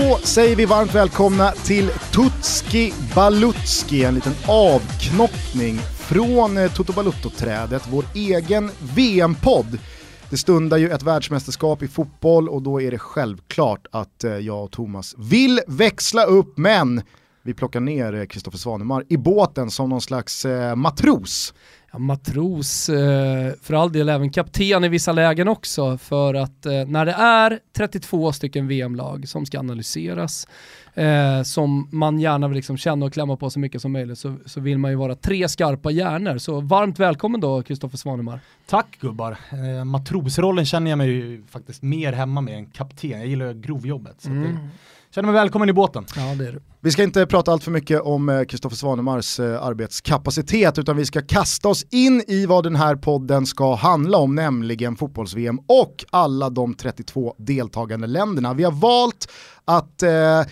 Då säger vi varmt välkomna till Tutski Balutski, en liten avknoppning från eh, Toto Balutto-trädet, vår egen VM-podd. Det stundar ju ett världsmästerskap i fotboll och då är det självklart att eh, jag och Thomas vill växla upp, men vi plockar ner eh, Kristoffer Svanemar i båten som någon slags matros. Ja, matros, eh, för all del även kapten i vissa lägen också, för att eh, när det är 32 stycken VM-lag som ska analyseras, eh, som man gärna vill liksom känna och klämma på så mycket som möjligt, så, så vill man ju vara tre skarpa hjärnor. Så varmt välkommen då, Kristoffer Svanemar. Tack gubbar. Eh, matrosrollen känner jag mig ju faktiskt mer hemma med än kapten. Jag gillar grovjobbet. Så mm. det, känner mig välkommen i båten. Ja, det är du. Vi ska inte prata allt för mycket om Kristoffer eh, Svanemars eh, arbetskapacitet utan vi ska kasta oss in i vad den här podden ska handla om, nämligen fotbolls-VM och alla de 32 deltagande länderna. Vi har valt att eh,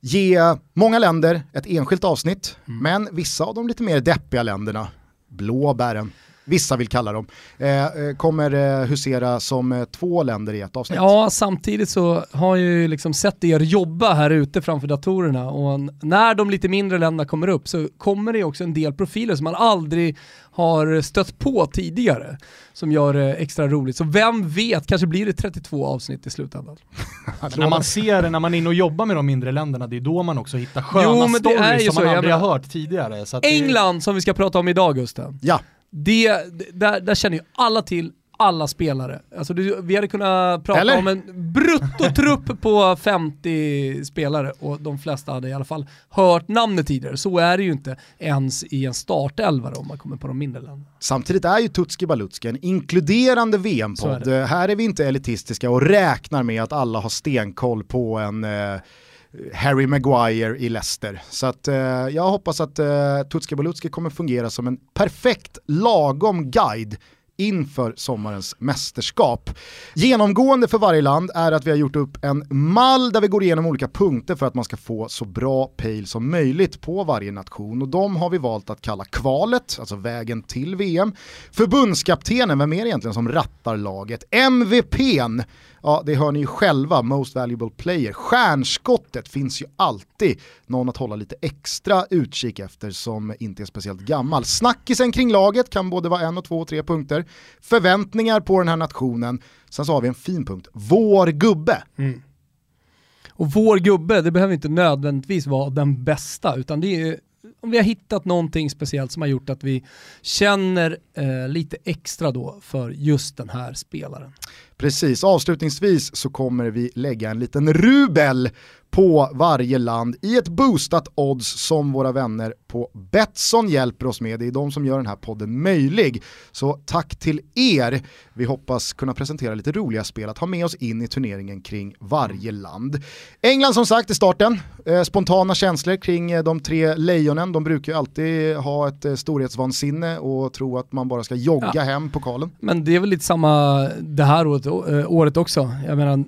ge många länder ett enskilt avsnitt, mm. men vissa av de lite mer deppiga länderna, blåbären, vissa vill kalla dem, eh, eh, kommer eh, husera som eh, två länder i ett avsnitt. Ja, samtidigt så har jag ju liksom sett er jobba här ute framför datorerna och när de lite mindre länderna kommer upp så kommer det också en del profiler som man aldrig har stött på tidigare som gör det extra roligt. Så vem vet, kanske blir det 32 avsnitt i slutändan. när man ser, när man är inne och jobbar med de mindre länderna, det är då man också hittar sköna jo, stories som man aldrig har hört tidigare. England det... som vi ska prata om idag Gusten. Ja det, där, där känner ju alla till alla spelare. Alltså du, vi hade kunnat prata Eller? om en bruttotrupp på 50 spelare och de flesta hade i alla fall hört namnet tidigare. Så är det ju inte ens i en startelva om man kommer på de mindre länderna. Samtidigt är ju Tutski Balutski en inkluderande VM-podd. Här är vi inte elitistiska och räknar med att alla har stenkoll på en eh, Harry Maguire i Leicester. Så att, eh, jag hoppas att eh, Tutski Balutski kommer fungera som en perfekt lagom guide inför sommarens mästerskap. Genomgående för varje land är att vi har gjort upp en mall där vi går igenom olika punkter för att man ska få så bra pejl som möjligt på varje nation och de har vi valt att kalla kvalet, alltså vägen till VM. Förbundskaptenen, vem är det egentligen som rattar laget? MVPn, ja det hör ni ju själva, Most Valuable Player. Stjärnskottet finns ju alltid någon att hålla lite extra utkik efter som inte är speciellt gammal. Snackisen kring laget kan både vara en och två och tre punkter. Förväntningar på den här nationen. Sen så har vi en fin punkt, vår gubbe. Mm. Och vår gubbe, det behöver inte nödvändigtvis vara den bästa, utan det är om vi har hittat någonting speciellt som har gjort att vi känner eh, lite extra då för just den här spelaren. Precis, avslutningsvis så kommer vi lägga en liten rubel på varje land i ett boostat odds som våra vänner på Betsson hjälper oss med. Det är de som gör den här podden möjlig. Så tack till er. Vi hoppas kunna presentera lite roliga spel att ha med oss in i turneringen kring varje land. England som sagt i starten, eh, spontana känslor kring eh, de tre lejonen. De brukar ju alltid ha ett eh, storhetsvansinne och tro att man bara ska jogga ja. hem pokalen. Men det är väl lite samma det här året, året också. Jag menar,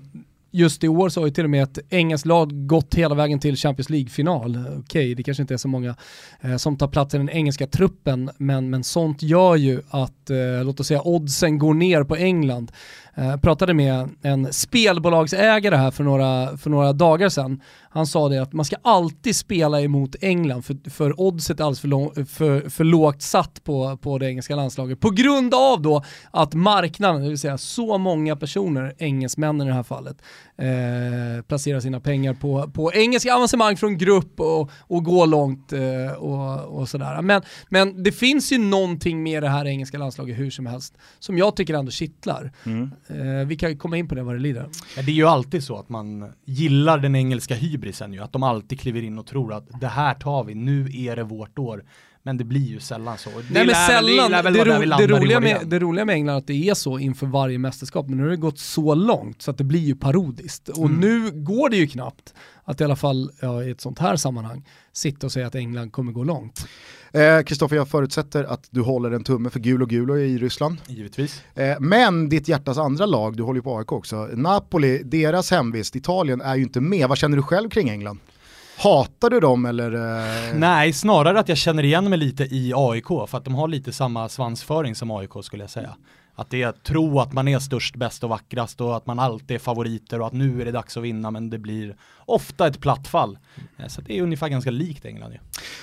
just i år så har ju till och med ett engelskt lag gått hela vägen till Champions League-final. Okej, okay, det kanske inte är så många eh, som tar plats i den engelska truppen, men, men sånt gör ju att, eh, låt oss säga, oddsen går ner på England. Jag pratade med en spelbolagsägare här för några, för några dagar sedan. Han sa det att man ska alltid spela emot England för, för oddset är alldeles för, lång, för, för lågt satt på, på det engelska landslaget. På grund av då att marknaden, det vill säga så många personer, engelsmännen i det här fallet, eh, placerar sina pengar på, på engelska avancemang från grupp och, och gå långt eh, och, och sådär. Men, men det finns ju någonting med det här engelska landslaget hur som helst som jag tycker ändå kittlar. Mm. Eh, vi kan komma in på det vad det lider. Ja, det är ju alltid så att man gillar den engelska hybrisen ju, att de alltid kliver in och tror att det här tar vi, nu är det vårt år. Men det blir ju sällan så. Nej men sällan, det, det, ro, det, roliga med, det roliga med England är att det är så inför varje mästerskap, men nu har det gått så långt så att det blir ju parodiskt. Och mm. nu går det ju knappt att i alla fall ja, i ett sånt här sammanhang sitta och säga att England kommer gå långt. Kristoffer, eh, jag förutsätter att du håller en tumme för gul och gul i Ryssland. Givetvis. Eh, men ditt hjärtas andra lag, du håller ju på AIK också, Napoli, deras hemvist, Italien är ju inte med. Vad känner du själv kring England? Hatar du dem eller? Eh? Nej, snarare att jag känner igen mig lite i AIK för att de har lite samma svansföring som AIK skulle jag säga. Att det är att tro att man är störst, bäst och vackrast och att man alltid är favoriter och att nu är det dags att vinna men det blir ofta ett platt fall. Eh, så det är ungefär ganska likt England ju.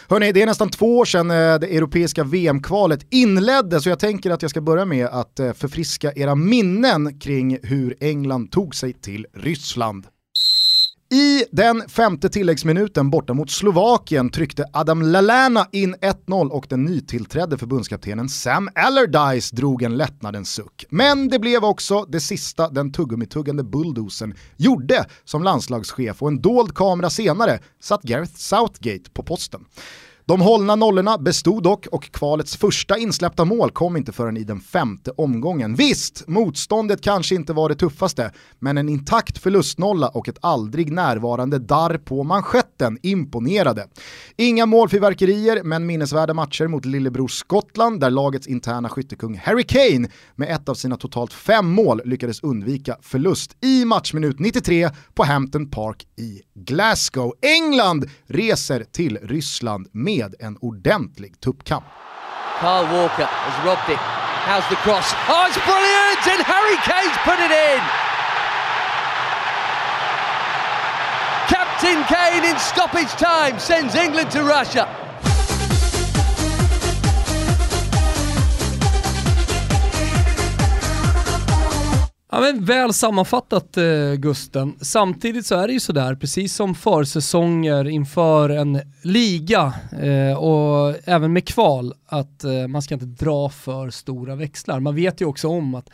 Hörrni, det är nästan två år sedan eh, det europeiska VM-kvalet inleddes så jag tänker att jag ska börja med att eh, förfriska era minnen kring hur England tog sig till Ryssland. I den femte tilläggsminuten borta mot Slovakien tryckte Adam Lallana in 1-0 och den nytillträdde förbundskaptenen Sam Allardyce drog en lättnadens suck. Men det blev också det sista den tuggummituggande bulldosen gjorde som landslagschef och en dold kamera senare satt Gareth Southgate på posten. De hållna nollorna bestod dock och kvalets första insläppta mål kom inte förrän i den femte omgången. Visst, motståndet kanske inte var det tuffaste, men en intakt förlustnolla och ett aldrig närvarande darr på manschetten imponerade. Inga målfyrverkerier, men minnesvärda matcher mot lillebror Skottland där lagets interna skyttekung Harry Kane med ett av sina totalt fem mål lyckades undvika förlust i matchminut 93 på Hampton Park i Glasgow. England reser till Ryssland med med en ordentlig tuppkamp. Carl Walker has robbed it. How's the cross? Oh, it's brilliant! And Harry Kane's put it in! Captain Kane in stoppage time sends England to Russia. Ja, men väl sammanfattat eh, Gusten. Samtidigt så är det ju sådär, precis som försäsonger inför en liga eh, och även med kval, att eh, man ska inte dra för stora växlar. Man vet ju också om att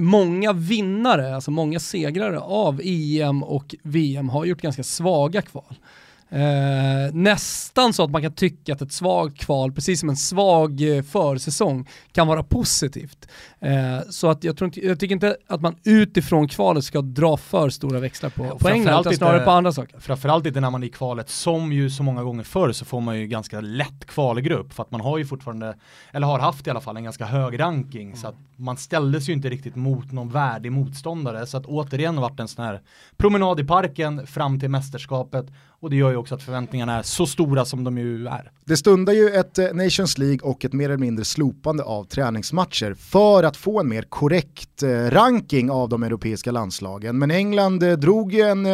många vinnare, alltså många segrare av EM och VM har gjort ganska svaga kval. Eh, nästan så att man kan tycka att ett svagt kval, precis som en svag eh, försäsong, kan vara positivt. Eh, så att jag, tror inte, jag tycker inte att man utifrån kvalet ska dra för stora växlar på, ja, England, utan snarare på andra saker. Framförallt inte när man är i kvalet, som ju så många gånger förr så får man ju ganska lätt kvalgrupp, för att man har ju fortfarande, eller har haft i alla fall, en ganska hög ranking, mm. så att man ställdes ju inte riktigt mot någon värdig motståndare, så att återigen varit en sån här promenad i parken fram till mästerskapet och det gör ju också att förväntningarna är så stora som de ju är. Det stundar ju ett eh, Nations League och ett mer eller mindre slopande av träningsmatcher för att få en mer korrekt eh, ranking av de europeiska landslagen. Men England eh, drog ju en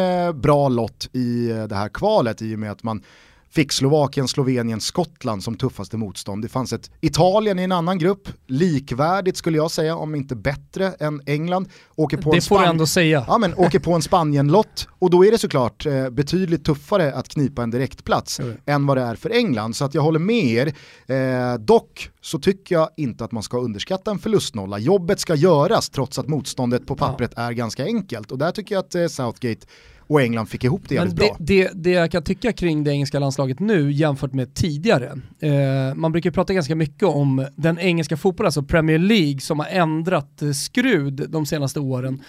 bra lott i det här kvalet i och med att man fick Slovakien, Slovenien, Skottland som tuffaste motstånd. Det fanns ett Italien i en annan grupp, likvärdigt skulle jag säga, om inte bättre än England. Åker på det en får du ändå säga. Ja, men åker på en Spanien-lott och då är det såklart eh, betydligt tuffare att knipa en direktplats mm. än vad det är för England. Så att jag håller med er. Eh, dock så tycker jag inte att man ska underskatta en förlustnolla. Jobbet ska göras trots att motståndet på pappret ja. är ganska enkelt och där tycker jag att eh, Southgate och England fick ihop det jävligt bra. Det, det jag kan tycka kring det engelska landslaget nu jämfört med tidigare, eh, man brukar prata ganska mycket om den engelska fotbollen, alltså Premier League, som har ändrat eh, skrud de senaste åren.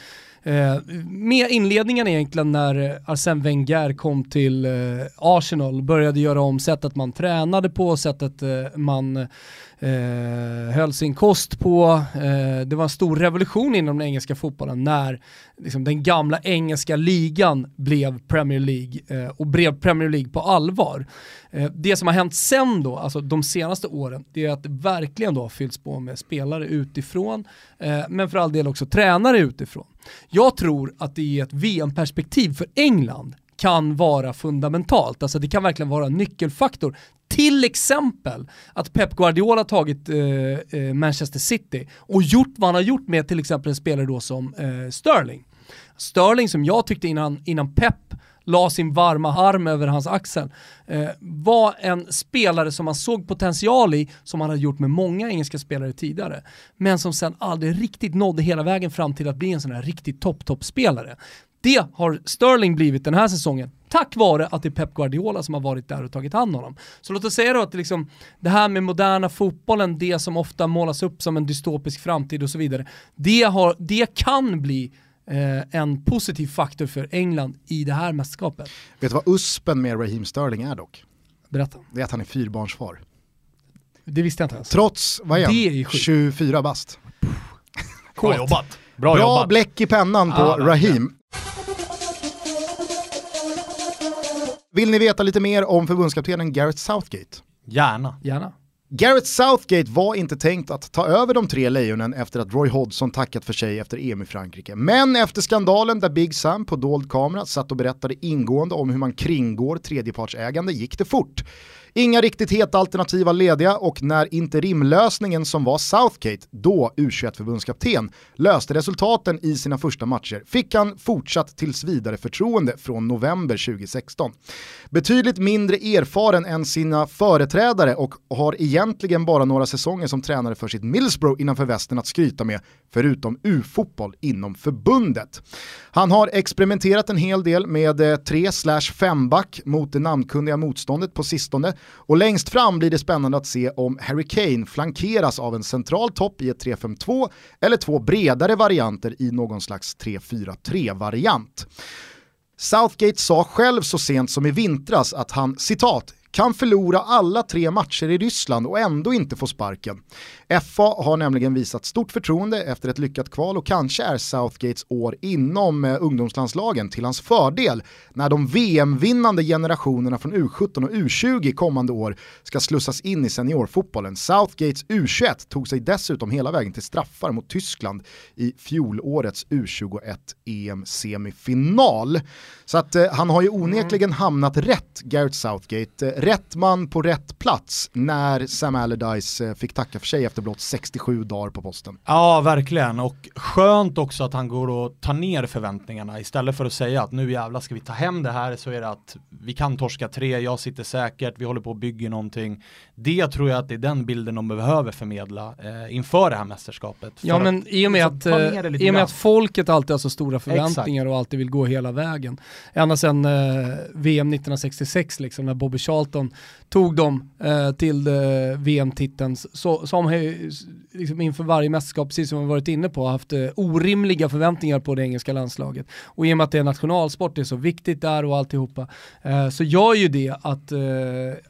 Eh, med inledningen egentligen när Arsène Wenger kom till eh, Arsenal, började göra om sättet man tränade på, sättet eh, man eh, höll sin kost på. Eh, det var en stor revolution inom den engelska fotbollen när liksom, den gamla engelska ligan blev Premier League eh, och blev Premier League på allvar. Eh, det som har hänt sen då, alltså de senaste åren, det är att det verkligen då har fyllts på med spelare utifrån, eh, men för all del också tränare utifrån. Jag tror att det är ett VM-perspektiv för England kan vara fundamentalt. Alltså det kan verkligen vara en nyckelfaktor. Till exempel att Pep Guardiola tagit eh, eh, Manchester City och gjort vad han har gjort med till exempel en spelare då som eh, Sterling. Sterling som jag tyckte innan, innan Pep la sin varma arm över hans axel, eh, var en spelare som man såg potential i, som han hade gjort med många engelska spelare tidigare, men som sen aldrig riktigt nådde hela vägen fram till att bli en sån här riktigt topp-topp-spelare. Det har Sterling blivit den här säsongen, tack vare att det är Pep Guardiola som har varit där och tagit hand om honom. Så låt oss säga då att det, liksom, det här med moderna fotbollen, det som ofta målas upp som en dystopisk framtid och så vidare, det, har, det kan bli eh, en positiv faktor för England i det här mästerskapet. Vet du vad uspen med Raheem Sterling är dock? Berätta. Det är att han är fyrbarnsfar. Det visste jag inte ens. Trots, vad är han? Är 24 bast. Bra jobbat. Bra, Bra jobbat. bläck i pennan på ah, Raheem. Vill ni veta lite mer om förbundskaptenen Gareth Southgate? Gärna. Gärna. Gareth Southgate var inte tänkt att ta över de tre lejonen efter att Roy Hodgson tackat för sig efter EM i Frankrike. Men efter skandalen där Big Sam på dold kamera satt och berättade ingående om hur man kringgår tredjepartsägande gick det fort. Inga riktigt heta alternativ var lediga och när interimlösningen som var Southgate, då U21-förbundskapten, löste resultaten i sina första matcher fick han fortsatt tills vidare förtroende från november 2016. Betydligt mindre erfaren än sina företrädare och har egentligen bara några säsonger som tränare för sitt Middlesbrough innanför västen att skryta med, förutom U-fotboll inom förbundet. Han har experimenterat en hel del med eh, 3-5 back mot det namnkunniga motståndet på sistone och längst fram blir det spännande att se om Harry Kane flankeras av en central topp i ett 3-5-2 eller två bredare varianter i någon slags 3-4-3-variant. Southgate sa själv så sent som i vintras att han, citat, kan förlora alla tre matcher i Ryssland och ändå inte få sparken. FA har nämligen visat stort förtroende efter ett lyckat kval och kanske är Southgates år inom eh, ungdomslandslagen till hans fördel när de VM-vinnande generationerna från U17 och U20 kommande år ska slussas in i seniorfotbollen. Southgates U21 tog sig dessutom hela vägen till straffar mot Tyskland i fjolårets U21 EM-semifinal. Så att eh, han har ju onekligen hamnat rätt, Gareth Southgate. Eh, Rätt man på rätt plats när Sam Allardyce eh, fick tacka för sig efter blott 67 dagar på posten. Ja, verkligen. Och skönt också att han går och tar ner förväntningarna istället för att säga att nu jävlar ska vi ta hem det här så är det att vi kan torska tre, jag sitter säkert, vi håller på att bygga någonting. Det tror jag att det är den bilden de behöver förmedla eh, inför det här mästerskapet. Ja, men i och med, att, eh, i och med att folket alltid har så stora förväntningar Exakt. och alltid vill gå hela vägen. Ända sedan eh, VM 1966 liksom när Bobby Charlton tog dem eh, till eh, VM-titeln så, har liksom inför varje mästerskap, precis som vi varit inne på, haft eh, orimliga förväntningar på det engelska landslaget. Och i och med att det är nationalsport, det är så viktigt där och alltihopa, eh, så gör ju det att, eh,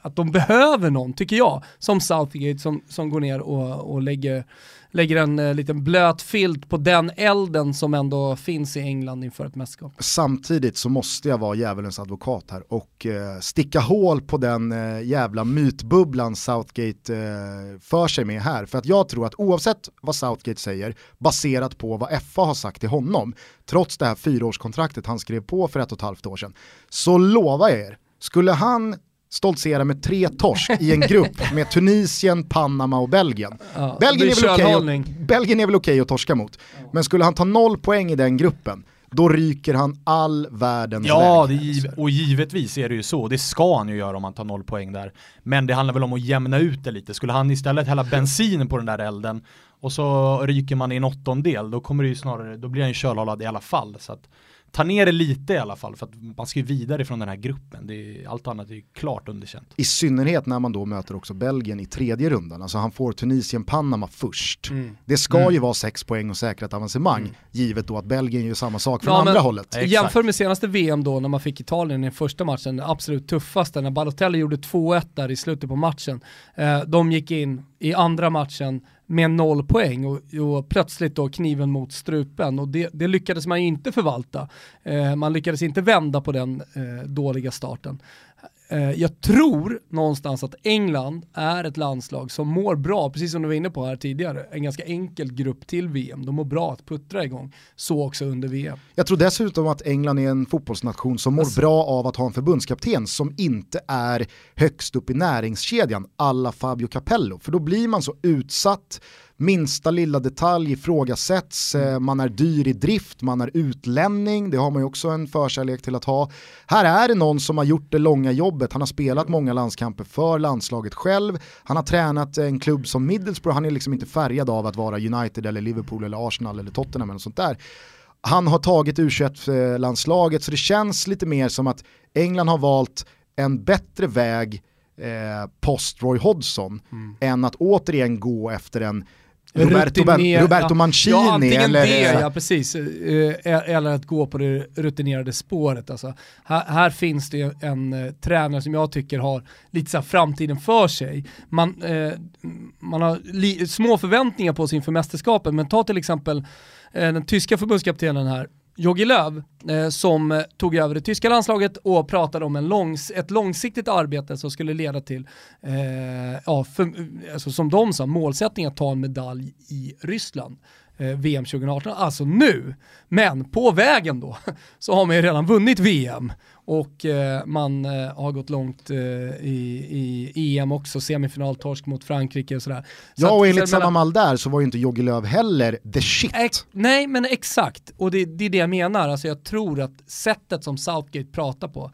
att de behöver någon, tycker jag, som Southgate som, som går ner och, och lägger lägger en eh, liten blöt filt på den elden som ändå finns i England inför ett mästerskap. Samtidigt så måste jag vara djävulens advokat här och eh, sticka hål på den eh, jävla mytbubblan Southgate eh, för sig med här. För att jag tror att oavsett vad Southgate säger, baserat på vad FA har sagt till honom, trots det här fyraårskontraktet han skrev på för ett och ett halvt år sedan, så lovar jag er, skulle han stoltsera med tre torsk i en grupp med Tunisien, Panama och Belgien. Ja, Belgien, är väl okay och, Belgien är väl okej okay att torska mot, men skulle han ta noll poäng i den gruppen, då ryker han all världens Ja, väg. och givetvis är det ju så. Det ska han ju göra om han tar noll poäng där. Men det handlar väl om att jämna ut det lite. Skulle han istället hälla bensin på den där elden och så ryker man i en åttondel, då kommer det ju snarare, då blir han ju kölhalad i alla fall. Så att, ta ner det lite i alla fall för att man ska ju vidare från den här gruppen. Det är, allt annat är klart underkänt. I synnerhet när man då möter också Belgien i tredje rundan. Alltså han får Tunisien-Panama först. Mm. Det ska mm. ju vara sex poäng och säkra ett avancemang, mm. givet då att Belgien gör samma sak från ja, andra hållet. Jämför med senaste VM då när man fick Italien i första matchen, den absolut tuffaste, när Balotelli gjorde 2-1 där i slutet på matchen. Eh, de gick in i andra matchen med noll poäng och, och, plötsligt då kniven mot strupen och det, det lyckades man ju inte förvalta. Eh, man lyckades inte vända på den eh, dåliga starten. Eh, jag tror någonstans att England är ett landslag som mår bra, precis som du var inne på här tidigare, en ganska enkel grupp till VM. De mår bra att puttra igång, så också under VM. Jag tror dessutom att England är en fotbollsnation som mår alltså. bra av att ha en förbundskapten som inte är högst upp i näringskedjan, alla Fabio Capello, för då blir man så utsatt, minsta lilla detalj ifrågasätts, eh, man är dyr i drift, man är utlänning, det har man ju också en förkärlek till att ha. Här är det någon som har gjort det långa jobbet, han har spelat många landskamper för landslaget själv, han har tränat en klubb som Middlesbrough, han är liksom inte färgad av att vara United eller Liverpool eller Arsenal eller Tottenham eller sånt där. Han har tagit U21-landslaget så det känns lite mer som att England har valt en bättre väg eh, post Roy Hodgson mm. än att återigen gå efter en Roberto, Rutiner, Roberto Mancini ja, antingen eller... det, ja precis, eh, eller att gå på det rutinerade spåret. Alltså, här, här finns det en uh, tränare som jag tycker har lite så framtiden för sig. Man, uh, man har små förväntningar på sig inför mästerskapet, men ta till exempel uh, den tyska förbundskaptenen här, Jogi Löw eh, som tog över det tyska landslaget och pratade om en långs ett långsiktigt arbete som skulle leda till, eh, ja, för, alltså som de sa, målsättning att ta en medalj i Ryssland. Eh, VM 2018, alltså nu. Men på vägen då så har man ju redan vunnit VM och eh, man eh, har gått långt eh, i, i EM också, semifinaltorsk mot Frankrike och sådär. Så ja och enligt samma mall där så var ju inte Jogge Löw heller the shit. Ex nej men exakt, och det, det, är det jag menar, alltså jag tror att sättet som Southgate pratar på,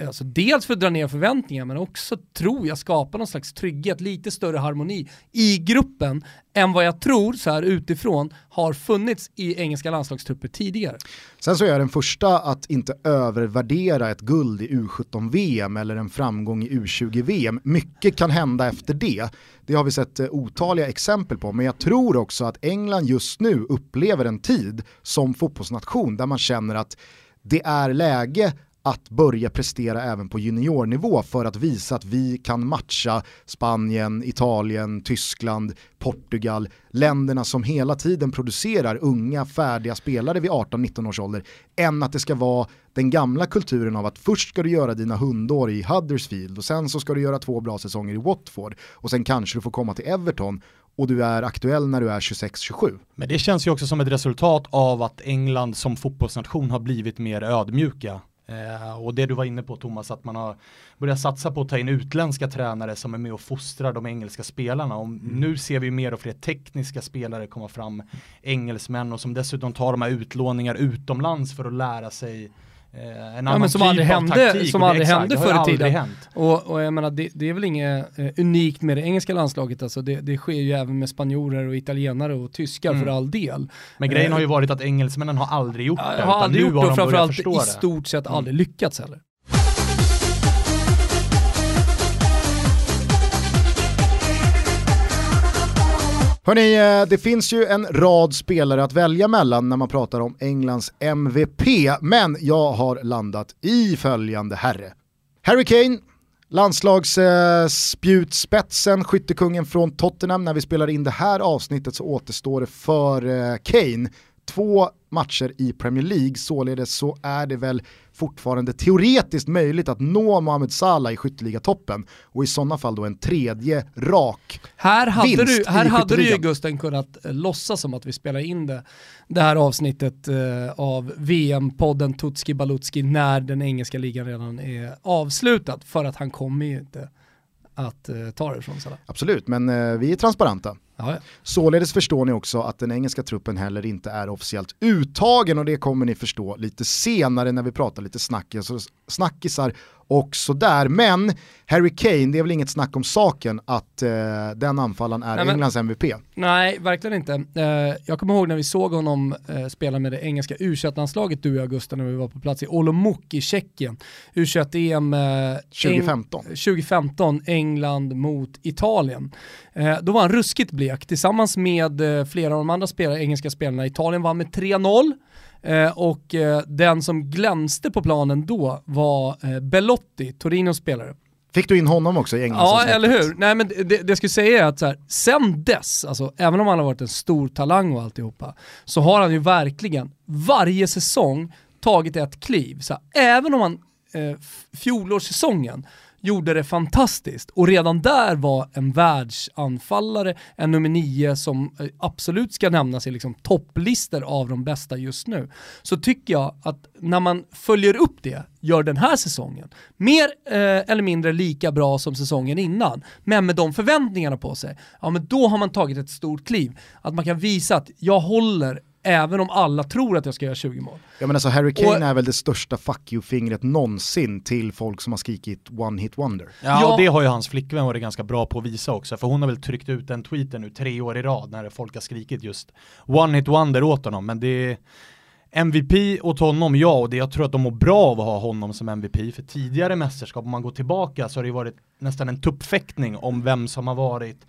alltså dels för att dra ner förväntningar men också tror jag skapa någon slags trygghet, lite större harmoni i gruppen än vad jag tror så här utifrån har funnits i engelska landslagstrupper tidigare. Sen så är jag den första att inte övervärdera ett guld i U17-VM eller en framgång i U20-VM. Mycket kan hända efter det. Det har vi sett eh, otaliga exempel på, men jag tror också att England just nu upplever en tid som fotbollsnation där man känner att det är läge att börja prestera även på juniornivå för att visa att vi kan matcha Spanien, Italien, Tyskland, Portugal, länderna som hela tiden producerar unga färdiga spelare vid 18-19 års ålder, än att det ska vara den gamla kulturen av att först ska du göra dina hundår i Huddersfield och sen så ska du göra två bra säsonger i Watford och sen kanske du får komma till Everton och du är aktuell när du är 26-27. Men det känns ju också som ett resultat av att England som fotbollsnation har blivit mer ödmjuka Eh, och det du var inne på Thomas, att man har börjat satsa på att ta in utländska tränare som är med och fostrar de engelska spelarna. Och mm. Nu ser vi mer och fler tekniska spelare komma fram, engelsmän och som dessutom tar de här utlåningar utomlands för att lära sig Eh, en ja, men som typ aldrig hände, taktik. som aldrig exakt, hände förr i tiden. Och, och jag menar, det, det är väl inget eh, unikt med det engelska landslaget, alltså det, det, sker ju även med spanjorer och italienare och tyskar mm. för all del. Men grejen har ju eh, varit att engelsmännen har aldrig gjort det. Har aldrig gjort det och framförallt i stort sett mm. aldrig lyckats heller. Hörni, eh, det finns ju en rad spelare att välja mellan när man pratar om Englands MVP, men jag har landat i följande herre. Harry Kane, landslagsspjutspetsen, eh, skyttekungen från Tottenham. När vi spelar in det här avsnittet så återstår det för eh, Kane två matcher i Premier League, således så är det väl fortfarande teoretiskt möjligt att nå Mohamed Salah i skytteligatoppen och i sådana fall då en tredje rak här hade vinst du, Här hade du ju Gusten kunnat eh, låtsas som att vi spelar in det, det här avsnittet eh, av VM-podden Tutski Balutski när den engelska ligan redan är avslutad för att han kommer ju inte att eh, ta det från Salah. Absolut, men vi är transparenta. Ja, Således förstår ni också att den engelska truppen heller inte är officiellt uttagen och det kommer ni förstå lite senare när vi pratar lite snackis, snackisar och sådär. Men Harry Kane, det är väl inget snack om saken att eh, den anfallaren är nej, Englands MVP? Nej, verkligen inte. Eh, jag kommer ihåg när vi såg honom eh, spela med det engelska u landslaget du och jag Gustav, när vi var på plats i Olomouc i Tjeckien. U21-EM 2015. 2015, England mot Italien. Eh, då var han ruskigt blek tillsammans med eh, flera av de andra spelare, engelska spelarna. Italien vann med 3-0. Eh, och eh, den som glänste på planen då var eh, Belotti, Torinos spelare. Fick du in honom också i England? Ja, eller hur. Nej men det, det jag skulle säga är att så här, sen dess, alltså, även om han har varit en stor talang och alltihopa, så har han ju verkligen varje säsong tagit ett kliv. Så här, även om han eh, fjolårssäsongen gjorde det fantastiskt och redan där var en världsanfallare, en nummer nio som eh, absolut ska nämnas i liksom topplistor av de bästa just nu. Så tycker jag att när man följer upp det, gör den här säsongen, mer eh, eller mindre lika bra som säsongen innan, men med de förväntningarna på sig, ja men då har man tagit ett stort kliv. Att man kan visa att jag håller även om alla tror att jag ska göra 20 mål. Ja men alltså Harry Kane och, är väl det största fuck you-fingret någonsin till folk som har skrikit one hit wonder. Ja, ja, och det har ju hans flickvän varit ganska bra på att visa också, för hon har väl tryckt ut den tweeten nu tre år i rad när folk har skrikit just one hit wonder åt honom, men det är MVP åt honom, ja, och det, jag tror att de mår bra av att ha honom som MVP, för tidigare mästerskap, om man går tillbaka, så har det varit nästan en tuppfäktning om vem som har varit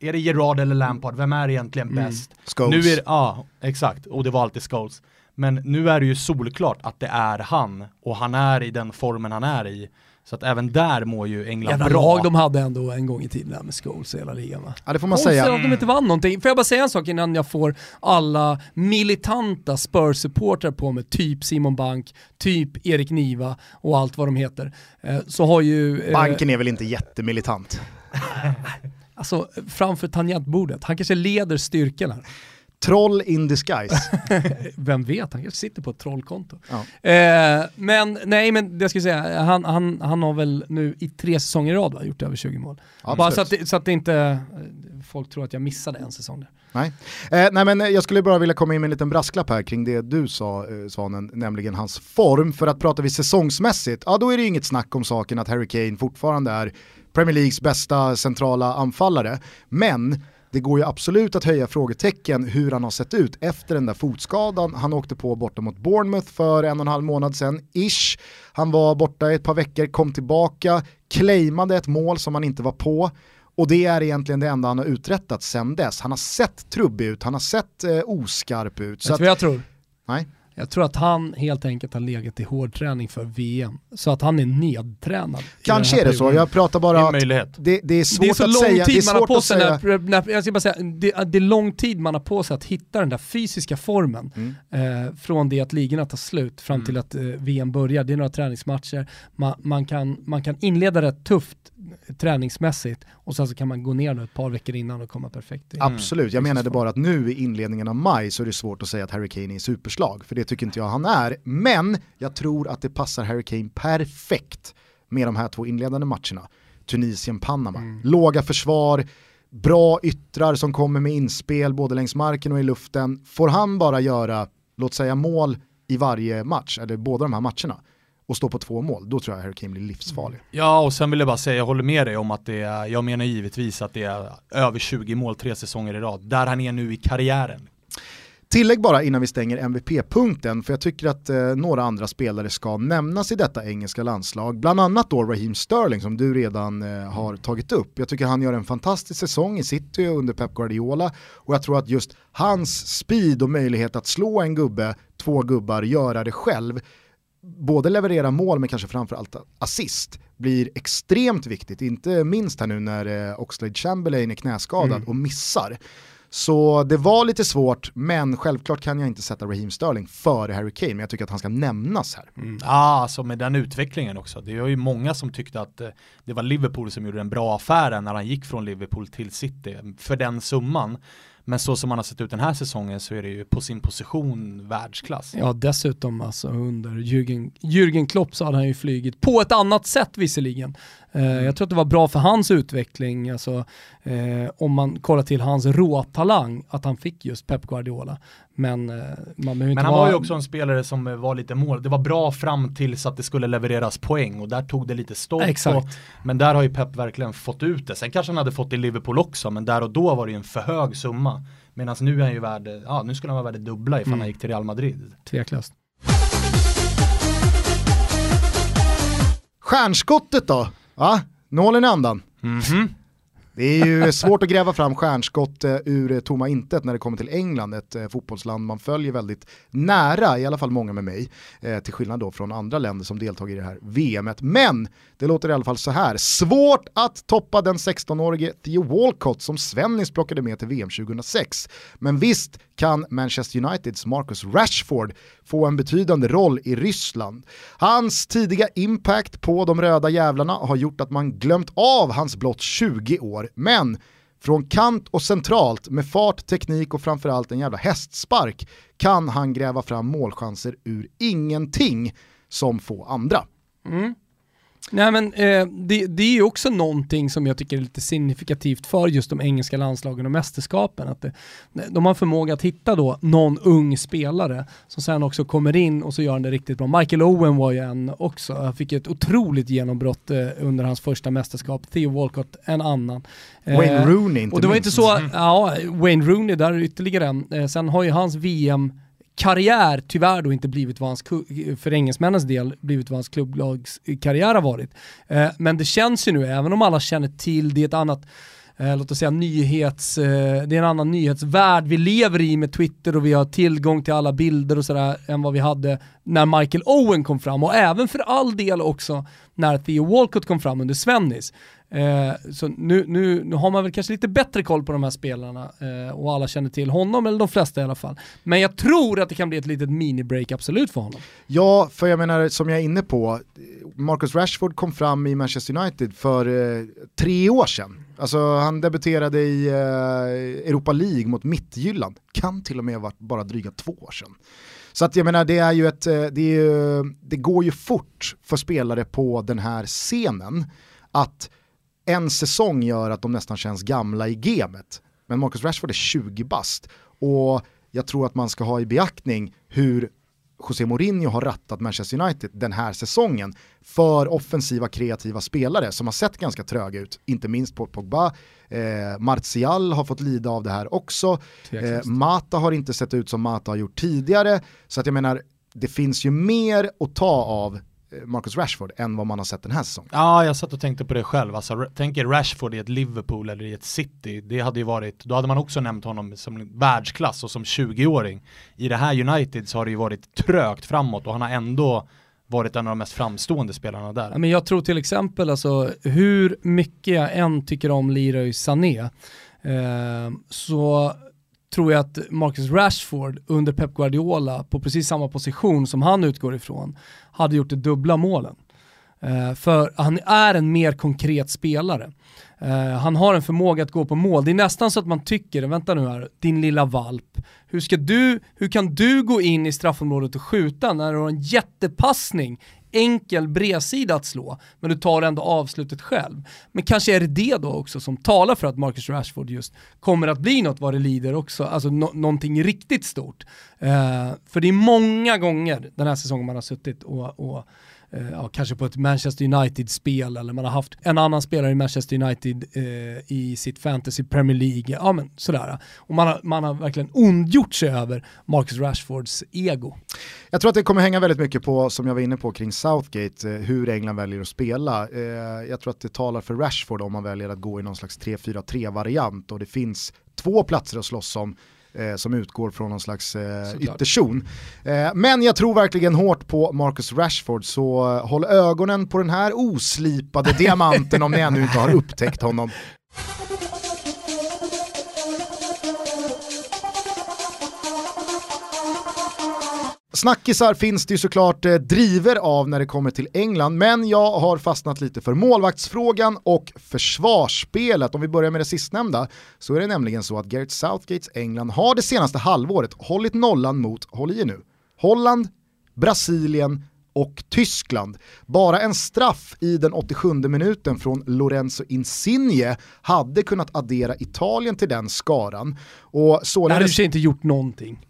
är det Gerard eller Lampard, vem är egentligen mm. bäst? Scholes. Nu är ja, exakt, och det var alltid Scholes. Men nu är det ju solklart att det är han, och han är i den formen han är i. Så att även där mår ju England Jävla bra. lag de hade ändå en gång i tiden där med Scholes i hela ligan va? Ja det får man Konstigt säga. att de inte vann någonting. Får jag bara säga en sak innan jag får alla militanta Spurs-supportrar på mig, typ Simon Bank, typ Erik Niva och allt vad de heter. Eh, så har ju... eh, Banken är väl inte jättemilitant. Alltså framför tangentbordet, han kanske leder styrkan här. Troll in disguise. Vem vet, han kanske sitter på ett trollkonto. Ja. Eh, men nej, men det ska jag säga, han, han, han har väl nu i tre säsonger i rad va, gjort över 20 mål. Absolut. Bara så att, så att inte, eh, folk tror att jag missade en säsong där. Nej. Eh, nej men jag skulle bara vilja komma in med en liten brasklapp här kring det du sa eh, Svanen, nämligen hans form. För att pratar vi säsongsmässigt, ja då är det inget snack om saken att Harry Kane fortfarande är Premier Leagues bästa centrala anfallare. Men det går ju absolut att höja frågetecken hur han har sett ut efter den där fotskadan han åkte på borta mot Bournemouth för en och en halv månad sedan, ish. Han var borta i ett par veckor, kom tillbaka, claimade ett mål som han inte var på. Och det är egentligen det enda han har uträttat sedan dess. Han har sett trubbig ut, han har sett eh, oskarp ut. Så du vad jag tror? nej. Jag tror att han helt enkelt har legat i hårdträning för VM. Så att han är nedtränad. Kanske är det så, perioden. jag pratar Det är bara en att det, det är svårt Det är så att lång säga. tid det man har på att sig, säga. när, när, jag ska bara säga, det, det är lång tid man har på sig att hitta den där fysiska formen Mm. eh, från det att ligorna tar slut fram till att eh, VM börjar. Det är några träningsmatcher, man, man, kan, man kan inleda rätt tufft träningsmässigt och sen så kan man gå ner nu ett par veckor innan och komma perfekt in. Absolut, jag menade bara att nu i inledningen av maj så är det svårt att säga att Harry Kane är superslag, för det tycker inte jag han är. Men jag tror att det passar Harry Kane perfekt med de här två inledande matcherna. Tunisien-Panama. Låga försvar, bra yttrar som kommer med inspel både längs marken och i luften. Får han bara göra, låt säga mål i varje match, eller båda de här matcherna, och stå på två mål, då tror jag Harry Kane blir livsfarlig. Ja, och sen vill jag bara säga, jag håller med dig om att det är, jag menar givetvis att det är över 20 mål tre säsonger i rad, där han är nu i karriären. Tillägg bara innan vi stänger MVP-punkten, för jag tycker att eh, några andra spelare ska nämnas i detta engelska landslag. Bland annat då Raheem Sterling som du redan eh, har tagit upp. Jag tycker han gör en fantastisk säsong i City under Pep Guardiola och jag tror att just hans speed och möjlighet att slå en gubbe, två gubbar, göra det själv, både leverera mål men kanske framförallt assist blir extremt viktigt, inte minst här nu när eh, Oxlade Chamberlain är knäskadad och missar. Så det var lite svårt, men självklart kan jag inte sätta Raheem Sterling före Harry Kane, men jag tycker att han ska nämnas här. Ja, alltså med den utvecklingen också. Det var ju många som tyckte att eh, det var Liverpool som gjorde den bra affären när han gick från Liverpool till City för den summan. Men så som han har sett ut den här säsongen så är det ju på sin position världsklass. Ja, dessutom alltså under Jürgen, Jürgen Klopp så hade han ju flygit på ett annat sätt visserligen. Eh, jag tror att det var bra för hans utveckling, alltså, eh, om man kollar till hans råtalang, att han fick just Pep Guardiola. Men eh, man Men han vara... var ju också en spelare som eh, var lite mål. Det var bra fram tills att det skulle levereras poäng och där tog det lite stopp. Exakt. Och, men där har ju Pep verkligen fått ut det. Sen kanske han hade fått det i Liverpool också, men där och då var det ju en för hög summa. Medan nu är han ju värd, ja nu skulle han vara värd dubbla ifall Mm. han gick till Real Madrid. Tveklöst. Stjärnskottet då? Va? nålen i andan. Mhm. Det är ju svårt att gräva fram stjärnskott eh, ur eh, tomma intet när det kommer till England, ett eh, fotbollsland man följer väldigt nära, i alla fall många med mig, till skillnad då från andra länder som deltagit i det här VMet. Men det låter i alla fall så här, svårt att toppa den 16-årige Theo Walcott som Svennis plockade med till VM 2006. Men visst kan Manchester Uniteds Marcus Rashford få en betydande roll i Ryssland. Hans tidiga impact på de röda jävlarna har gjort att man glömt av hans blott 20 år, men från kant och centralt med fart, teknik och framförallt en jävla hästspark kan han gräva fram målchanser ur ingenting som få andra. Mm. Nej men eh, det, det är ju också någonting som jag tycker är lite signifikativt för just de engelska landslagen och mästerskapen. Att det, de har förmåga att hitta då någon ung spelare som sen också kommer in och så gör han det riktigt bra. Michael Owen var ju en också, han fick ett otroligt genombrott eh, under hans första mästerskap. Theo Walcott en annan. Eh, Wayne Rooney inte och det var minst. inte så, ja, Wayne Rooney där är ytterligare en. Eh, sen har ju hans VM karriär tyvärr då inte blivit vad hans, för engelsmännens del, blivit vad hans klubblags karriär har varit. Eh, men det känns ju nu, även om alla känner till det, är ett annat eh, låt oss säga nyhets, eh, det är en annan nyhetsvärld vi lever i med Twitter och vi har tillgång till alla bilder och sådär än vad vi hade när Michael Owen kom fram och även för all del också när Theo Walcott kom fram under Svennis. Eh, så nu, nu, nu har man väl kanske lite bättre koll på de här spelarna eh, och alla känner till honom, eller de flesta i alla fall. Men jag tror att det kan bli ett litet mini-break absolut för honom. Ja, för jag menar som jag är inne på, Marcus Rashford kom fram i Manchester United för eh, tre år sedan. Alltså han debuterade i eh, Europa League mot Mittjylland, kan till och med ha varit bara dryga två år sedan. Så att jag menar det är ju ett, eh, det, är ju, det går ju fort för spelare på den här scenen att en säsong gör att de nästan känns gamla i gamet. Men Marcus Rashford är 20 bast och jag tror att man ska ha i beaktning hur José Mourinho har rattat Manchester United den här säsongen för offensiva kreativa spelare som har sett ganska tröga ut, inte minst på Pogba. Eh, Martial har fått lida av det här också. Eh, Mata har inte sett ut som Mata har gjort tidigare, så att jag menar, det finns ju mer att ta av Marcus Rashford än vad man har sett den här säsongen. Ja, jag satt och tänkte på det själv. Alltså, tänk er Rashford i ett Liverpool eller i ett City. Det hade ju varit, då hade man också nämnt honom som världsklass och som 20-åring. I det här United så har det ju varit trögt framåt och han har ändå varit en av de mest framstående spelarna där. men jag tror till exempel alltså hur mycket jag än tycker om Leroy Sané eh, så tror jag att Marcus Rashford under Pep Guardiola på precis samma position som han utgår ifrån hade gjort det dubbla målen. Uh, för han är en mer konkret spelare. Uh, han har en förmåga att gå på mål. Det är nästan så att man tycker, vänta nu här, din lilla valp, hur, ska du, hur kan du gå in i straffområdet och skjuta när du har en jättepassning enkel bredsida att slå, men du tar ändå avslutet själv. Men kanske är det det då också som talar för att Marcus Rashford just kommer att bli något vad det lider också, alltså no någonting riktigt stort. Uh, för det är många gånger den här säsongen man har suttit och, och Eh, ja, kanske på ett Manchester United-spel eller man har haft en annan spelare i Manchester United eh, i sitt fantasy Premier League, ja men sådär. Och man har, man har verkligen ondgjort sig över Marcus Rashfords ego. Jag tror att det kommer hänga väldigt mycket på, som jag var inne på kring Southgate, eh, hur England väljer att spela. Eh, jag tror att det talar för Rashford om man väljer att gå i någon slags 3-4-3-variant och det finns två platser att slåss om eh, som utgår från någon slags eh, ytterzon. Eh, men jag tror verkligen hårt på Marcus Rashford så håll ögonen på den här oslipade diamanten om ni ännu inte har upptäckt honom. Snackisar finns det ju såklart eh, driver av när det kommer till England, men jag har fastnat lite för målvaktsfrågan och försvarsspelet. Om vi börjar med det sistnämnda så är det nämligen så att Gareth Southgates England har det senaste halvåret hållit nollan mot, håll i nu, Holland, Brasilien och Tyskland. Bara en straff i den 87 minuten från Lorenzo Insigne hade kunnat addera Italien till den skaran. Och således... Det hade i inte gjort någonting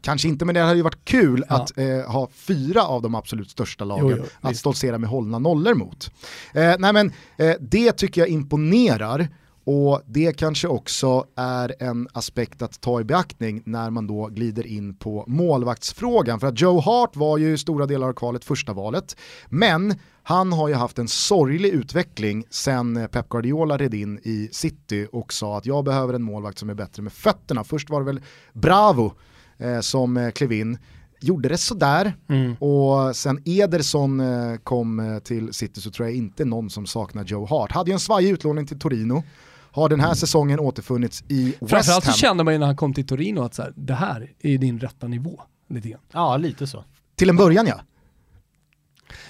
kanske inte, men det hade ju varit kul ja. att eh, ha fyra av de absolut största lagen jo, jo, att stoltsera med hållna nollor mot. Eh, nej men eh, det tycker jag imponerar och det kanske också är en aspekt att ta i beaktning när man då glider in på målvaktsfrågan. För att Joe Hart var ju stora delar av kvalet första valet, men han har ju haft en sorglig utveckling sen Pep Guardiola red in i City och sa att jag behöver en målvakt som är bättre med fötterna. Först var det väl Bravo eh, som eh, klev in gjorde det sådär mm. och sen Ederson eh, kom eh, till City så tror jag inte någon som saknar Joe Hart. Hade ju en svajig utlåning till Torino, har den här säsongen återfunnits i West Ham. Framförallt så kände man ju när han kom till Torino att så här, det här är din rätta nivå. Lite grann. Ja, lite så. Till en början ja.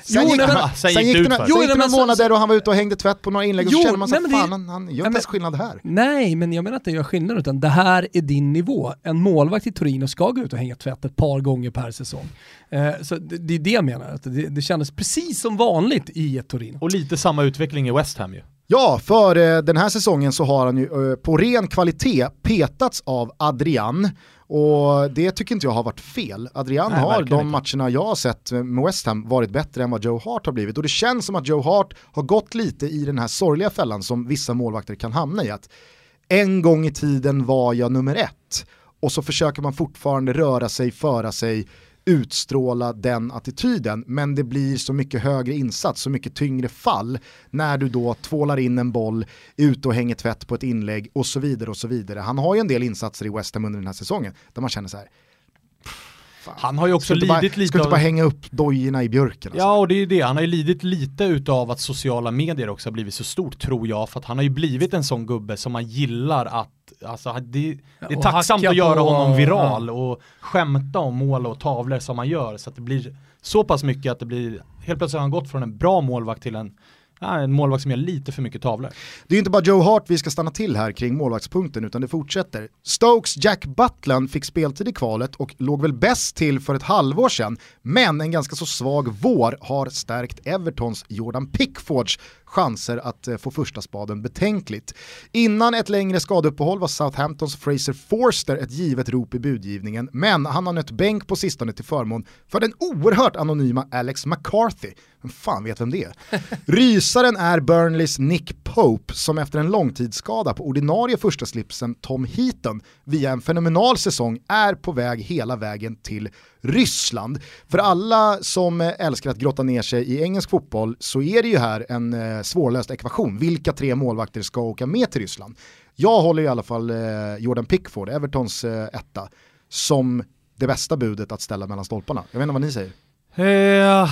Sen jo, gick, men, han, sen gick, det, jo, sen gick några månader och han var ute och hängde tvätt på några inlägg och jo, så känner man fan han, han gör inte ens skillnad här. Nej, men jag menar att det gör skillnad utan det här är din nivå. En målvakt i Torino ska gå ut och hänga tvätt ett par gånger per säsong. Eh, så det, det, är det jag menar, att det, det kändes precis som vanligt i ett Torino. Och lite samma utveckling i West Ham ju. Ja, för eh, den här säsongen så har han ju eh, på ren kvalitet petats av Adrian och det tycker inte jag har varit fel. Adrian Nej, har de matcherna jag har sett med West Ham varit bättre än vad Joe Hart har blivit. Och det känns som att Joe Hart har gått lite i den här sorgliga fällan som vissa målvakter kan hamna i. Att en gång i tiden var jag nummer ett. Och så försöker man fortfarande röra sig, föra sig utstråla den attityden, men det blir så mycket högre insats, så mycket tyngre fall när du då tvålar in en boll, ut och hänger tvätt på ett inlägg och så vidare och så vidare. Han har ju en del insatser i West Ham under den här säsongen där man känner så här, han har ju också lidit bara, lite Ska inte bara hänga upp dojorna i björken? Alltså. Ja, och det är ju det. Han har ju lidit lite utav att sociala medier också har blivit så stort, tror jag. För att han har ju blivit en sån gubbe som man gillar att Alltså, det, det är tacksamt att göra på, honom viral ja. och skämta om mål och tavlor som man gör. Så att det blir så pass mycket att det blir, helt plötsligt har han gått från en bra målvakt till en Ja, en målvakt som gör lite för mycket tavlor. Det är inte bara Joe Hart vi ska stanna till här kring målvaktspunkten utan det fortsätter. Stokes Jack Butland fick speltid i kvalet och låg väl bäst till för ett halvår sedan, men en ganska så svag vår har stärkt Evertons Jordan Pickfords chanser att eh, få första spaden betänkligt. Innan ett längre skadeuppehåll var Southamptons Fraser Forster ett givet rop i budgivningen, men han har nött bänk på sistone till förmån för den oerhört anonyma Alex McCarthy. Vem fan vet vem det är? Rysaren är Burnleys Nick Pope som efter en långtidsskada på ordinarie första slipsen Tom Heaton via en fenomenal säsong är på väg hela vägen till Ryssland. För alla som älskar att grotta ner sig i engelsk fotboll så är det ju här en eh, svårlöst ekvation. Vilka tre målvakter ska åka med till Ryssland? Jag håller i alla fall eh, Jordan Pickford, Evertons eh, etta, som det bästa budet att ställa mellan stolparna. Jag vet inte vad ni säger. Eh,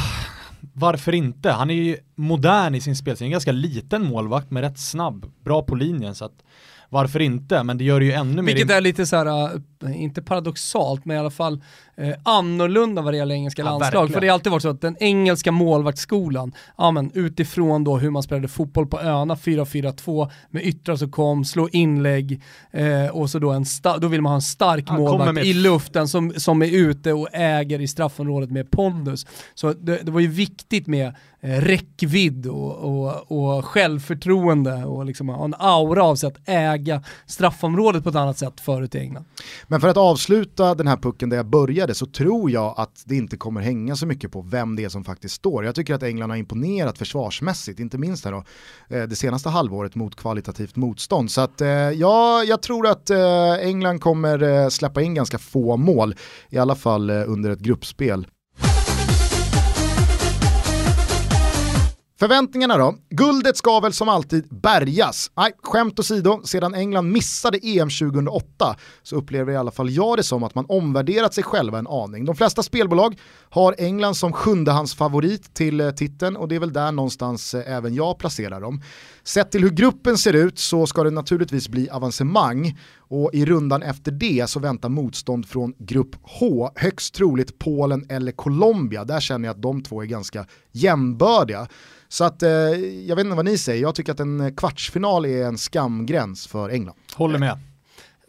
varför inte? Han är ju modern i sin spelstil, en ganska liten målvakt men rätt snabb, bra på linjen så att varför inte? Men det gör det ju ännu mer... Vilket är lite så här, äh, inte paradoxalt, men i alla fall eh, annorlunda vad det gäller engelska ja, landslag. Verkligen. För det har alltid varit så att den engelska målvaktsskolan, ja, men, utifrån då hur man spelade fotboll på öarna 4-4-2 med yttrar som kom, slå inlägg eh, och så då, en då vill man ha en stark ja, målvakt i luften som, som är ute och äger i straffområdet med pondus. Så det, det var ju viktigt med eh, räckvidd och, och, och självförtroende och liksom en aura av sig att äga straffområdet på ett annat sätt förut i England. Men för att avsluta den här pucken där jag började så tror jag att det inte kommer hänga så mycket på vem det är som faktiskt står. Jag tycker att England har imponerat försvarsmässigt, inte minst här då, eh, det senaste halvåret mot kvalitativt motstånd. Så att eh, ja, jag tror att eh, England kommer släppa in ganska få mål, i alla fall under ett gruppspel. Förväntningarna då? Guldet ska väl som alltid bärgas. Nej, skämt åsido, sedan England missade EM 2008 så upplever i alla fall jag det som att man omvärderat sig själva en aning. De flesta spelbolag har England som sjundehandsfavorit till eh, titeln och det är väl där någonstans eh, även jag placerar dem. Sett till hur gruppen ser ut så ska det naturligtvis bli avancemang och i rundan efter det så väntar motstånd från grupp H, högst troligt Polen eller Colombia. Där känner jag att de två är ganska jämbördiga. Så att eh, jag vet inte vad ni säger, jag tycker att en kvartsfinal är en skamgräns för England. Håller med.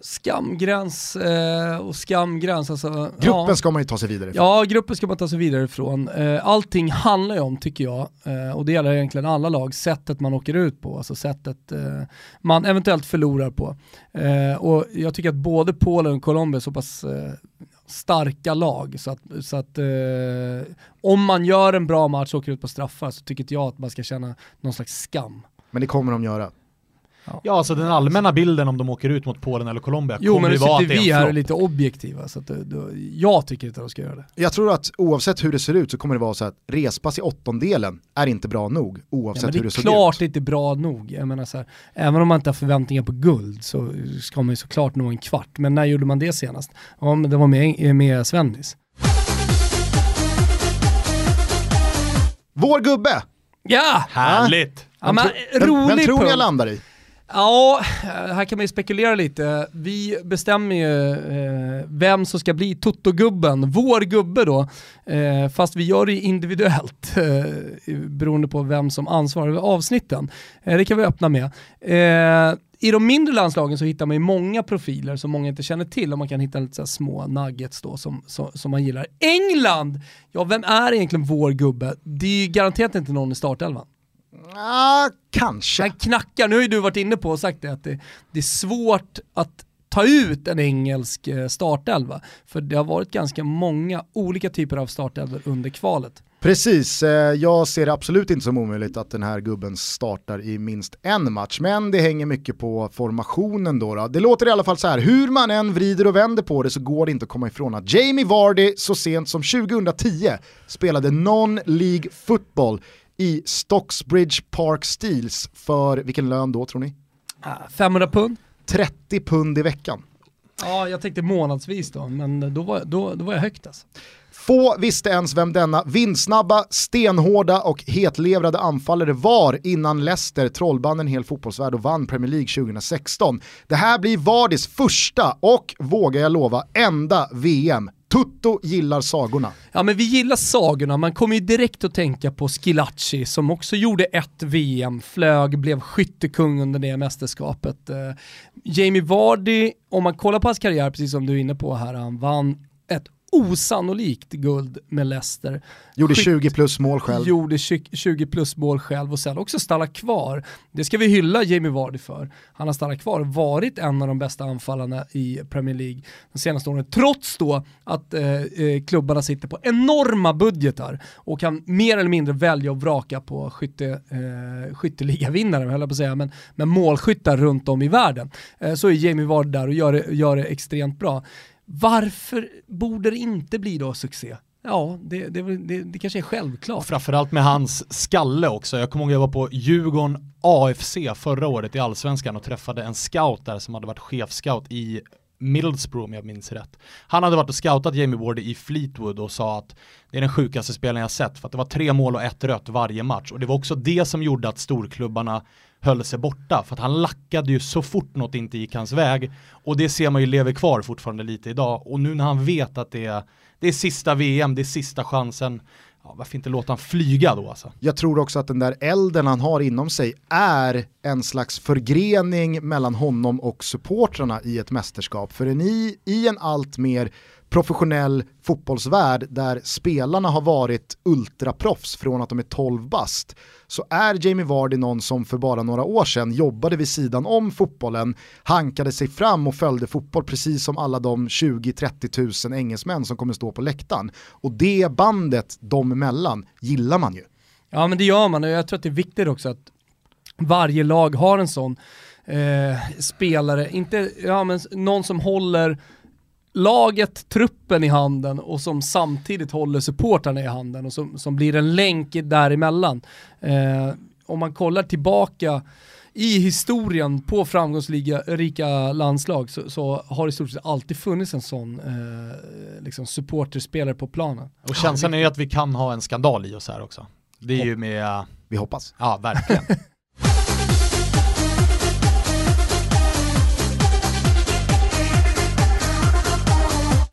Skamgräns eh, och skamgräns. Alltså, gruppen ja. ska man ju ta sig vidare ifrån. Ja, gruppen ska man ta sig vidare ifrån. Eh, allting handlar ju om, tycker jag, eh, och det gäller egentligen alla lag, sättet man åker ut på, alltså sättet eh, man eventuellt förlorar på. Eh, och jag tycker att både Polen och Colombia är så pass eh, starka lag. Så att, så att eh, om man gör en bra match och åker ut på straffar så tycker inte jag att man ska känna någon slags skam. Men det kommer de göra. Ja. ja, alltså den allmänna bilden om de åker ut mot Polen eller Colombia jo, kommer ju vara att det är vi här är lite objektiva, så att det, det, jag tycker inte att de ska göra det. Jag tror att oavsett hur det ser ut så kommer det vara så att respass i åttondelen är inte bra nog, oavsett ja, hur det ser ut. Det är klart inte bra nog. Jag menar så här, även om man inte har förväntningar på guld så ska man ju såklart nå en kvart. Men när gjorde man det senast? Ja, men det var med, med Svennis. Vår gubbe! Ja! Härligt! Ja, men, rolig vem tror ni jag landar i? Ja, eh, här kan man ju spekulera lite. Vi bestämmer ju eh, vem som ska bli Toto-gubben, vår gubbe då. Eh, fast vi gör det individuellt eh, beroende på vem som ansvarar för avsnitten. Eh, det kan vi öppna med. Eh, I de mindre landslagen så hittar man ju många profiler som många inte känner till och man kan hitta lite så små nuggets då som, som, som, man gillar. England! Ja, vem är egentligen vår gubbe? Det är ju garanterat inte någon i startelvan. Ah, kanske. Han knackar, nu har ju du varit inne på och sagt det, att det, det är svårt att ta ut en engelsk eh, startelva. För det har varit ganska många olika typer av startelvor under kvalet. Precis, eh, jag ser det absolut inte som omöjligt att den här gubben startar i minst en match, men det hänger mycket på formationen då. då. Det låter i alla fall så här, hur man än vrider och vänder på det så går det inte att komma ifrån att Jamie Vardy så sent som 2010 spelade non-League football i Stocksbridge Park Steels för vilken lön då tror ni? 500 pund? 30 pund i veckan. Ja, jag tänkte månadsvis då, men då var, då, då var jag högt alltså. Få visste ens vem denna vindsnabba, stenhårda och hetlevrade anfallare var innan Leicester trollband en hel fotbollsvärld och vann Premier League 2016. Det här blir Vardis första och, vågar jag lova, enda VM. Tutto gillar sagorna. Ja men vi gillar sagorna, man kommer ju direkt att tänka på Skilacci som också gjorde ett VM, flög, blev skyttekung under det mästerskapet. Eh, Jamie Vardy, om man kollar på hans karriär, precis som du är inne på här, han vann osannolikt guld med Leicester. Gjorde 20 plus mål själv. Gjorde 20 plus mål själv och sen också stanna kvar. Det ska vi hylla Jamie Vardy för. Han har stannat kvar, varit en av de bästa anfallarna i Premier League de senaste åren, trots då att eh, eh, klubbarna sitter på enorma budgetar och kan mer eller mindre välja och vraka på skytte, eh, skytteligavinnare, höll jag på att säga, men, men målskyttar runt om i världen. Eh, så är Jamie Vardy där och gör det, gör det extremt bra. Varför borde det inte bli då succé? Ja, det, det, det, det kanske är självklart. Framförallt med hans skalle också. Jag kommer ihåg att jag var på Djurgården AFC förra året i Allsvenskan och träffade en scout där som hade varit chefscout i Middlesbrough om jag minns rätt. Han hade varit och scoutat Jamie Ward i Fleetwood och sa att det är den sjukaste spelaren jag sett för att det var tre mål och ett rött varje match och det var också det som gjorde att storklubbarna höll sig borta för att han lackade ju så fort något inte gick hans väg och det ser man ju lever kvar fortfarande lite idag och nu när han vet att det är, det är sista VM, det är sista chansen ja, varför inte låta han flyga då alltså? Jag tror också att den där elden han har inom sig är en slags förgrening mellan honom och supportrarna i ett mästerskap. För ni i en allt mer professionell fotbollsvärld där spelarna har varit ultraproffs från att de är 12 bast så är Jamie Vardy någon som för bara några år sedan jobbade vid sidan om fotbollen, hankade sig fram och följde fotboll precis som alla de 20-30 tusen engelsmän som kommer stå på läktaren. Och det bandet dem emellan gillar man ju. Ja men det gör man och jag tror att det är viktigt också att varje lag har en sån eh, spelare, inte, ja men någon som håller laget, truppen i handen och som samtidigt håller supportrarna i handen och som, som blir en länk däremellan. Eh, om man kollar tillbaka i historien på framgångsrika landslag så, så, har det i stort sett alltid funnits en sån eh, liksom supporterspelare på planen. Och känslan är ju att vi kan ha en skandal i oss här också. Det är ju med... Vi hoppas. Ja, verkligen.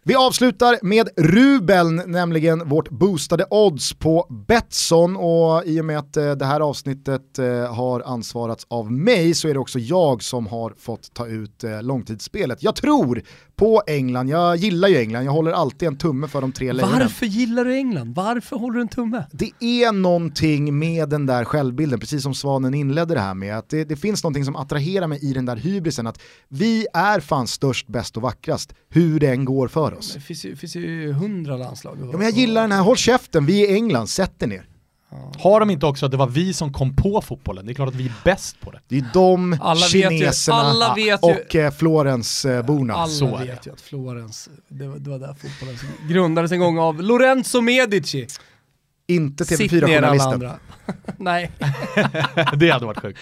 Vi avslutar med Rubeln, nämligen vårt boostade odds på Betsson och i och med att eh, det här avsnittet eh, har ansvarats av mig så är det också jag som har fått ta ut eh, långtidsspelet. Jag tror på England, jag gillar ju England, jag håller alltid en tumme för de tre lejonen. Varför gillar du England? Varför håller du en tumme? Det är någonting med den där självbilden, precis som Svanen inledde det här med, att det, det finns någonting som attraherar mig i den där hybrisen, att vi är fan störst, bäst och vackrast, hur det än går för oss. Det finns ju, finns ju hundra landslag. Ja, men jag gillar den här, håll käften, vi är England, sätt er ner. Har de inte också att det var vi som kom på fotbollen? Det är klart att vi är bäst på det. Det är de, alla kineserna ju, alla vet ju, och eh, Florensborna. Alla Så vet ju att Florens, det var, det var där fotbollen grundades en gång av Lorenzo Medici. Inte TV4-journalisten. Nej. det hade varit sjukt.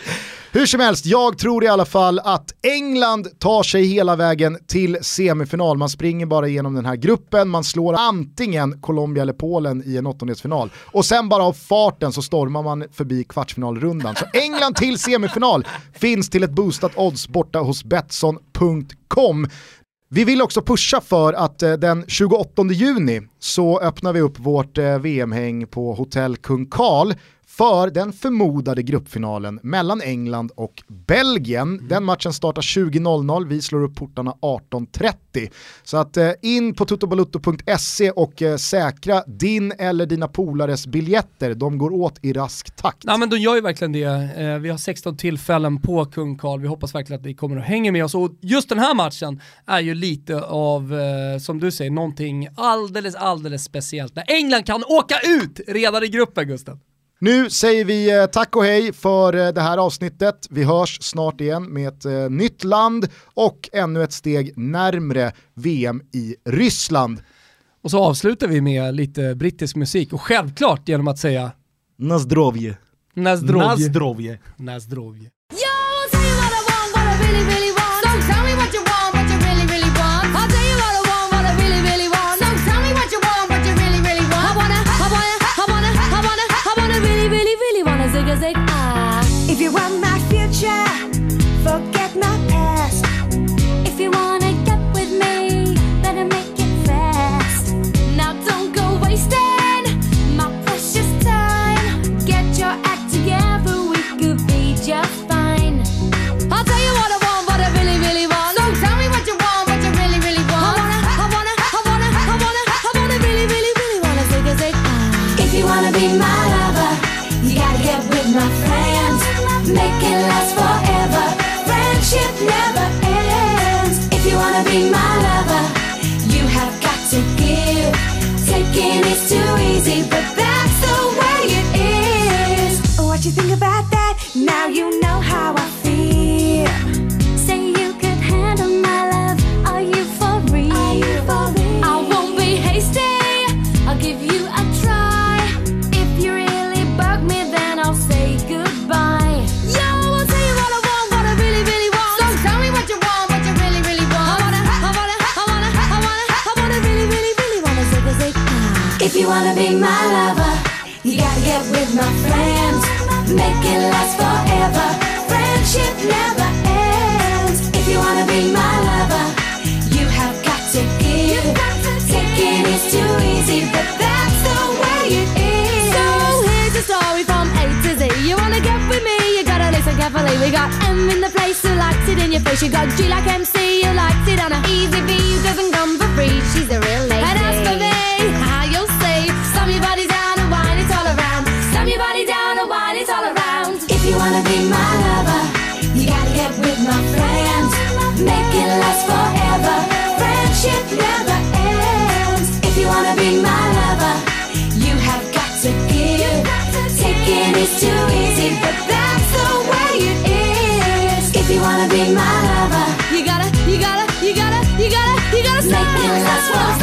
Hur som helst, jag tror i alla fall att England tar sig hela vägen till semifinal. Man springer bara igenom den här gruppen, man slår antingen Colombia eller Polen i en åttondelsfinal. Och sen bara av farten så stormar man förbi kvartsfinalrundan. Så England till semifinal finns till ett boostat odds borta hos Betsson.com. Vi vill också pusha för att eh, den 28 juni så öppnar vi upp vårt eh, VM-häng på Hotell Kung Karl för den förmodade gruppfinalen mellan England och Belgien. Mm. Den matchen startar 20.00, vi slår upp portarna 18.30. Så att eh, in på totobalutto.se och eh, säkra din eller dina polares biljetter, de går åt i rask takt. Ja men de gör ju verkligen det. Eh, vi har 16 tillfällen på kung Karl, vi hoppas verkligen att ni kommer att hänga med oss. Och just den här matchen är ju lite av, eh, som du säger, någonting alldeles, alldeles speciellt. När England kan åka ut redan i gruppen Gusten. Nu säger vi eh, tack och hej för eh, det här avsnittet. Vi hörs snart igen med ett eh, nytt land och ännu ett steg närmre VM i Ryssland. Och så avslutar vi med lite brittisk musik och självklart genom att säga Nazdrovje. Nazdrovje. Nazdrovje. Nazdrovje. my friends, make it last forever. Friendship never ends. If you wanna be my lover, you have got to give. Taking It's too easy, but that's the way it is. So here's a story from A to Z. You wanna get with me? You gotta listen carefully. We got M in the place who likes it in your face. You got G like MC, you likes it on a easy V who doesn't come for free. She's a real It's too easy, but that's the way it is. If you wanna be my lover, you gotta, you gotta, you gotta, you gotta, you gotta make me last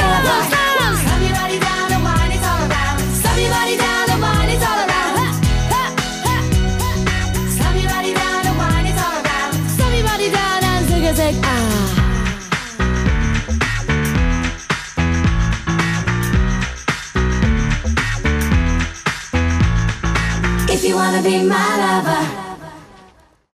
you wanna be my lover